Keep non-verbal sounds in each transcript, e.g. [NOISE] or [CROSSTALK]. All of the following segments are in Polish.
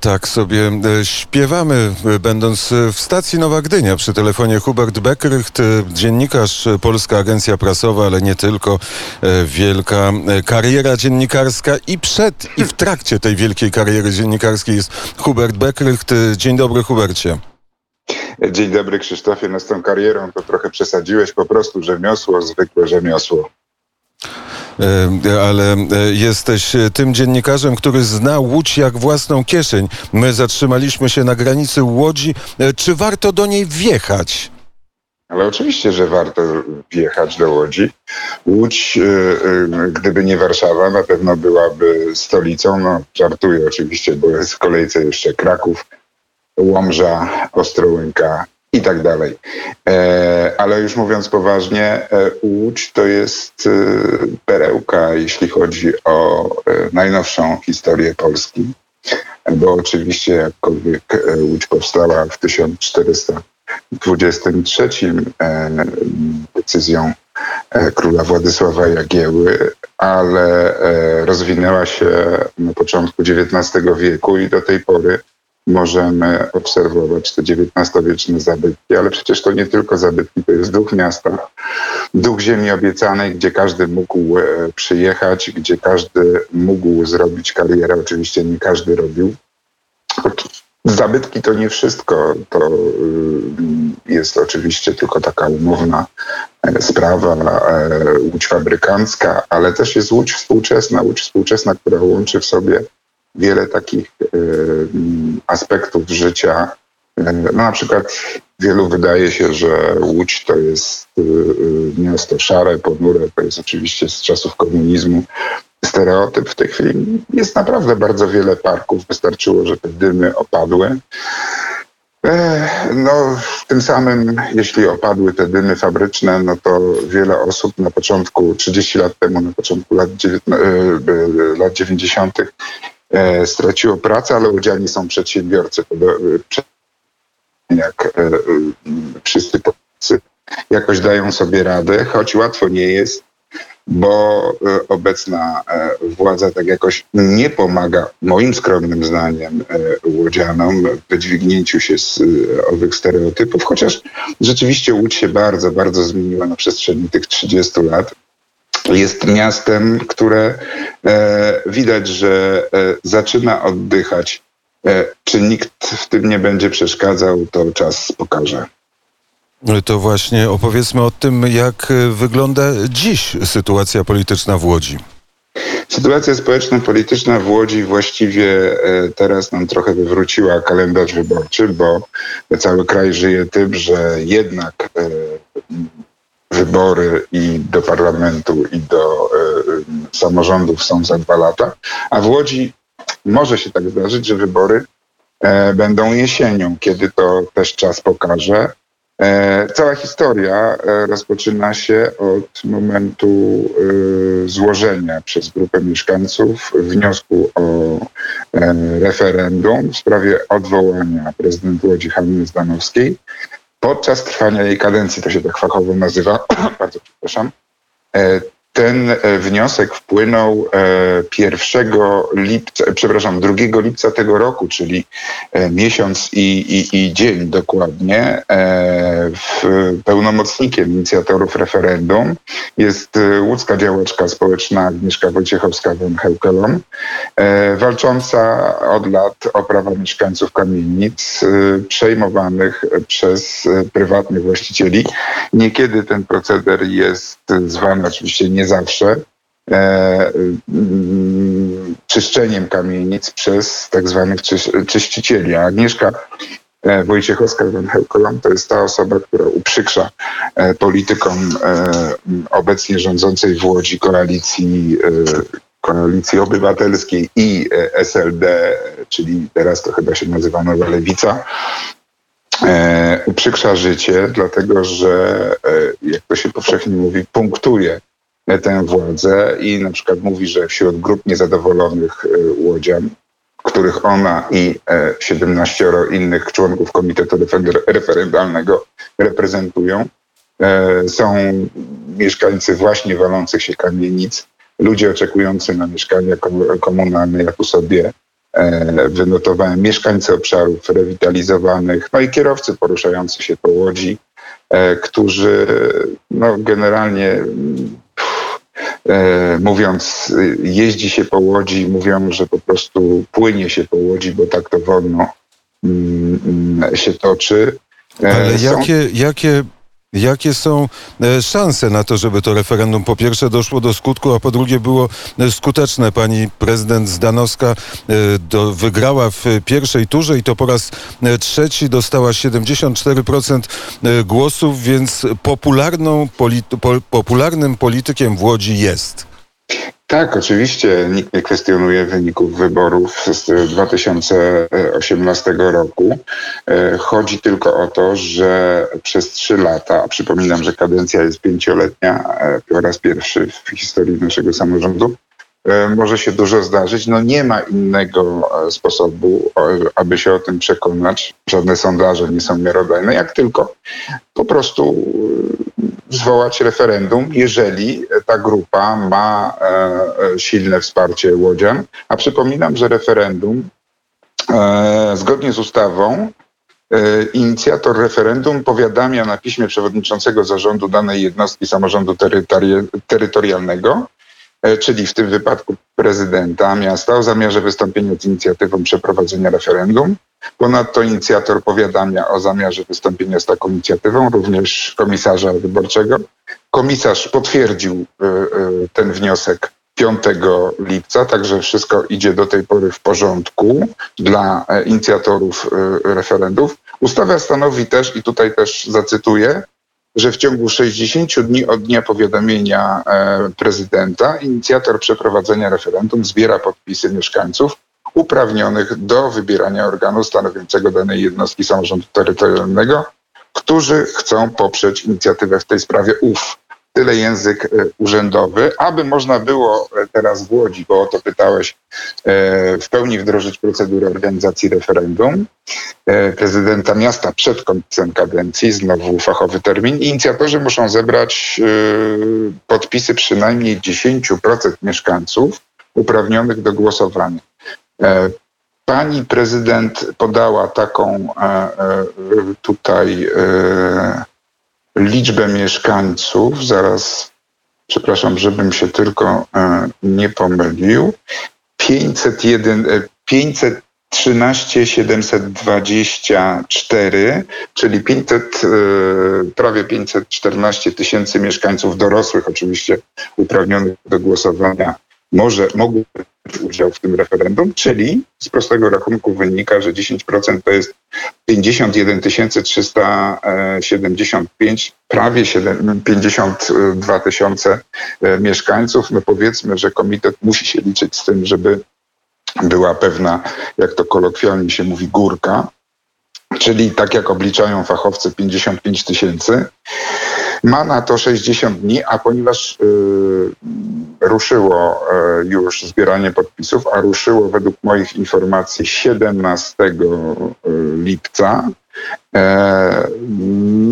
Tak sobie e, śpiewamy, e, będąc w stacji Nowa Gdynia. Przy telefonie Hubert Beckrycht, dziennikarz Polska Agencja Prasowa, ale nie tylko. Wielka kariera dziennikarska i przed, i w trakcie tej wielkiej kariery dziennikarskiej jest Hubert Beckrycht. Dzień dobry, Hubercie. Dzień dobry Krzysztofie, no z tą karierą to trochę przesadziłeś, po prostu rzemiosło, zwykłe rzemiosło. E, ale e, jesteś tym dziennikarzem, który zna Łódź jak własną kieszeń. My zatrzymaliśmy się na granicy Łodzi. E, czy warto do niej wjechać? Ale oczywiście, że warto wjechać do Łodzi. Łódź, gdyby nie Warszawa, na pewno byłaby stolicą. No, żartuję oczywiście, bo jest w kolejce jeszcze Kraków, Łomża, Ostrołęka i tak dalej. E, ale już mówiąc poważnie, e, Łódź to jest e, perełka, jeśli chodzi o najnowszą historię Polski, bo oczywiście jakkolwiek Łódź powstała w 1423 decyzją króla Władysława Jagieły, ale rozwinęła się na początku XIX wieku i do tej pory możemy obserwować te XIX-wieczne zabytki, ale przecież to nie tylko zabytki, to jest duch miasta, duch ziemi obiecanej, gdzie każdy mógł e, przyjechać, gdzie każdy mógł zrobić karierę. Oczywiście nie każdy robił. Zabytki to nie wszystko, to y, jest oczywiście tylko taka umowna e, sprawa, e, łódź fabrykancka, ale też jest łódź współczesna, łódź współczesna, która łączy w sobie wiele takich e, aspektów życia. E, no, na przykład wielu wydaje się, że Łódź to jest e, miasto szare, ponure, to jest oczywiście z czasów komunizmu stereotyp. W tej chwili jest naprawdę bardzo wiele parków, wystarczyło, że te dymy opadły. No, tym samym, jeśli opadły te dymy fabryczne, no to wiele osób na początku, 30 lat temu, na początku lat, lat 90., E, straciło pracę, ale udzielni są przedsiębiorcy, jak e, e, wszyscy Polacy jakoś dają sobie radę, choć łatwo nie jest, bo obecna władza tak jakoś nie pomaga, moim skromnym zdaniem, łodzianom w wydźwignięciu się z owych stereotypów, chociaż rzeczywiście Łódź się bardzo, bardzo zmieniła na przestrzeni tych 30 lat jest miastem, które e, widać, że e, zaczyna oddychać. E, czy nikt w tym nie będzie przeszkadzał, to czas pokaże. To właśnie opowiedzmy o tym, jak wygląda dziś sytuacja polityczna w Łodzi. Sytuacja społeczno-polityczna w Łodzi właściwie teraz nam trochę wywróciła kalendarz wyborczy, bo cały kraj żyje tym, że jednak wybory i do parlamentu, i do y, samorządów są za dwa lata, a w Łodzi może się tak zdarzyć, że wybory e, będą jesienią, kiedy to też czas pokaże. E, cała historia e, rozpoczyna się od momentu e, złożenia przez grupę mieszkańców wniosku o e, referendum w sprawie odwołania prezydent Łodzi Hanny Zdanowskiej podczas trwania jej kadencji, to się tak fachowo nazywa, [COUGHS] bardzo przepraszam, e, ten e, wniosek wpłynął 1 e, lipca, przepraszam, 2 lipca tego roku, czyli miesiąc i, i, i dzień dokładnie. Pełnomocnikiem inicjatorów referendum jest łódzka działaczka społeczna Agnieszka Wojciechowska von Heukelon, walcząca od lat o prawa mieszkańców kamienic przejmowanych przez prywatnych właścicieli. Niekiedy ten proceder jest zwany oczywiście nie zawsze, e, mm, czyszczeniem kamienic przez tak zwanych czyścicieli. A Agnieszka e, Wojciechowska van Heukelom to jest ta osoba, która uprzykrza e, politykom obecnie rządzącej w Łodzi koalicji koalicji obywatelskiej i SLD, czyli teraz to chyba się nazywa Nowa Lewica, e, uprzykrza życie, dlatego że, e, jak to się powszechnie mówi, punktuje tę władzę i na przykład mówi, że wśród grup niezadowolonych e, łodzian, których ona i 17 e, innych członków Komitetu Referendalnego reprezentują, e, są mieszkańcy właśnie walących się kamienic, ludzie oczekujący na mieszkania komunalne, jak u sobie e, wynotowałem mieszkańcy obszarów rewitalizowanych, no i kierowcy poruszający się po Łodzi, którzy no, generalnie mówiąc, jeździ się po Łodzi, mówią, że po prostu płynie się po Łodzi, bo tak to wolno mm, mm, się toczy. Ale Są... jakie, jakie Jakie są e, szanse na to, żeby to referendum po pierwsze doszło do skutku, a po drugie było e, skuteczne? Pani prezydent Zdanowska e, do, wygrała w pierwszej turze i to po raz trzeci dostała 74% głosów, więc popularną, po, popularnym politykiem w Łodzi jest. Tak, oczywiście nikt nie kwestionuje wyników wyborów z 2018 roku. E, chodzi tylko o to, że przez trzy lata, a przypominam, że kadencja jest pięcioletnia e, po raz pierwszy w historii naszego samorządu, może się dużo zdarzyć. No nie ma innego sposobu, aby się o tym przekonać. Żadne sondaże nie są miarodajne, jak tylko po prostu zwołać referendum, jeżeli ta grupa ma e, e, silne wsparcie łodzian. A przypominam, że referendum e, zgodnie z ustawą inicjator referendum powiadamia na piśmie przewodniczącego zarządu danej jednostki samorządu terytorialnego, czyli w tym wypadku prezydenta miasta o zamiarze wystąpienia z inicjatywą przeprowadzenia referendum. Ponadto inicjator powiadamia o zamiarze wystąpienia z taką inicjatywą również komisarza wyborczego. Komisarz potwierdził y, y, ten wniosek 5 lipca, także wszystko idzie do tej pory w porządku dla e, inicjatorów referendów. Ustawa stanowi też, i tutaj też zacytuję, że w ciągu 60 dni od dnia powiadomienia e, prezydenta inicjator przeprowadzenia referendum zbiera podpisy mieszkańców uprawnionych do wybierania organu stanowiącego danej jednostki samorządu terytorialnego, którzy chcą poprzeć inicjatywę w tej sprawie. Ów tyle język e, urzędowy, aby można było e, teraz w Łodzi, bo o to pytałeś, e, w pełni wdrożyć procedurę organizacji referendum prezydenta miasta przed końcem kadencji, znowu fachowy termin. Inicjatorzy muszą zebrać podpisy przynajmniej 10% mieszkańców uprawnionych do głosowania. Pani prezydent podała taką tutaj liczbę mieszkańców, zaraz, przepraszam, żebym się tylko e, nie pomylił, 501, 513 724, czyli 500, e, prawie 514 tysięcy mieszkańców dorosłych, oczywiście uprawnionych do głosowania może, mogły brać udział w tym referendum, czyli z prostego rachunku wynika, że 10% to jest 51 375, prawie 52 tysiące e, mieszkańców. No powiedzmy, że komitet musi się liczyć z tym, żeby była pewna, jak to kolokwialnie się mówi, górka, czyli tak jak obliczają fachowcy 55 tysięcy. Ma na to 60 dni, a ponieważ yy, ruszyło yy, już zbieranie podpisów, a ruszyło według moich informacji 17 yy, lipca, e,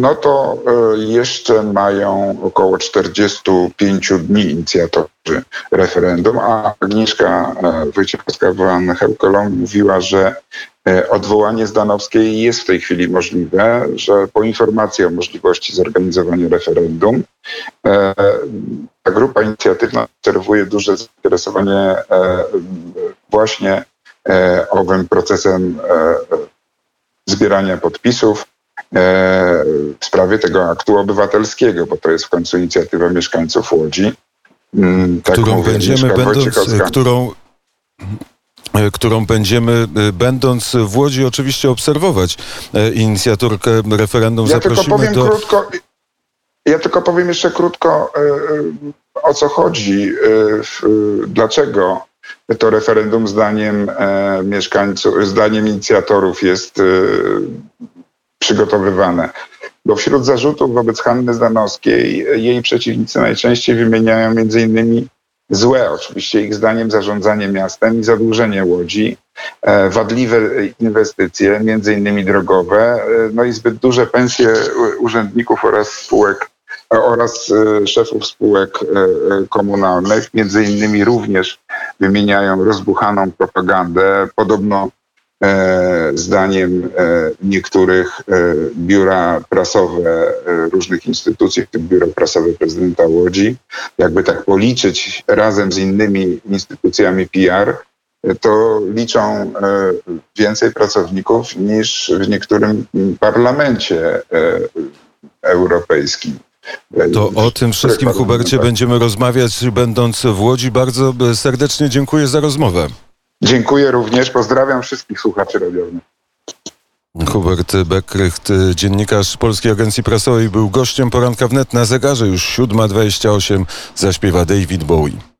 no to e, jeszcze mają około 45 dni inicjatorzy referendum, a Agnieszka e, Wojciechowska-Van Hełkolą mówiła, że E, odwołanie Zdanowskiej jest w tej chwili możliwe, że po informacji o możliwości zorganizowania referendum e, ta grupa inicjatywna obserwuje duże zainteresowanie e, właśnie owym procesem zbierania podpisów w sprawie tego aktu obywatelskiego, bo to jest w końcu inicjatywa mieszkańców Łodzi. Mm, tak którą będziemy, będąc, którą E, którą będziemy, e, będąc w Łodzi, oczywiście obserwować e, inicjatorkę referendum. Ja tylko powiem do... krótko, ja tylko powiem jeszcze krótko, o co chodzi, dlaczego to referendum zdaniem mieszkańców, zdaniem inicjatorów jest przygotowywane. Bo wśród zarzutów wobec Hanny Zdanowskiej jej przeciwnicy najczęściej wymieniają między innymi złe oczywiście ich zdaniem zarządzanie miastem i zadłużenie Łodzi, e, wadliwe inwestycje, między innymi drogowe, e, no i zbyt duże pensje urzędników oraz spółek oraz e, szefów spółek komunalnych. Między innymi również wymieniają rozbuchaną propagandę. Podobno zdaniem e, niektórych e, biura prasowe e, różnych instytucji, w tym biuro prasowe prezydenta Łodzi, jakby tak policzyć razem z innymi instytucjami PR, to liczą więcej pracowników niż w niektórym parlamencie europejskim. To o tym wszystkim, Hubercie, będziemy rozmawiać, będąc w Łodzi. Bardzo serdecznie dziękuję za rozmowę. Dziękuję również. Pozdrawiam wszystkich słuchaczy radiowych. Hubert Beckrycht, dziennikarz Polskiej Agencji Prasowej, był gościem poranka wnet na zegarze. Już 7.28 zaśpiewa David Bowie.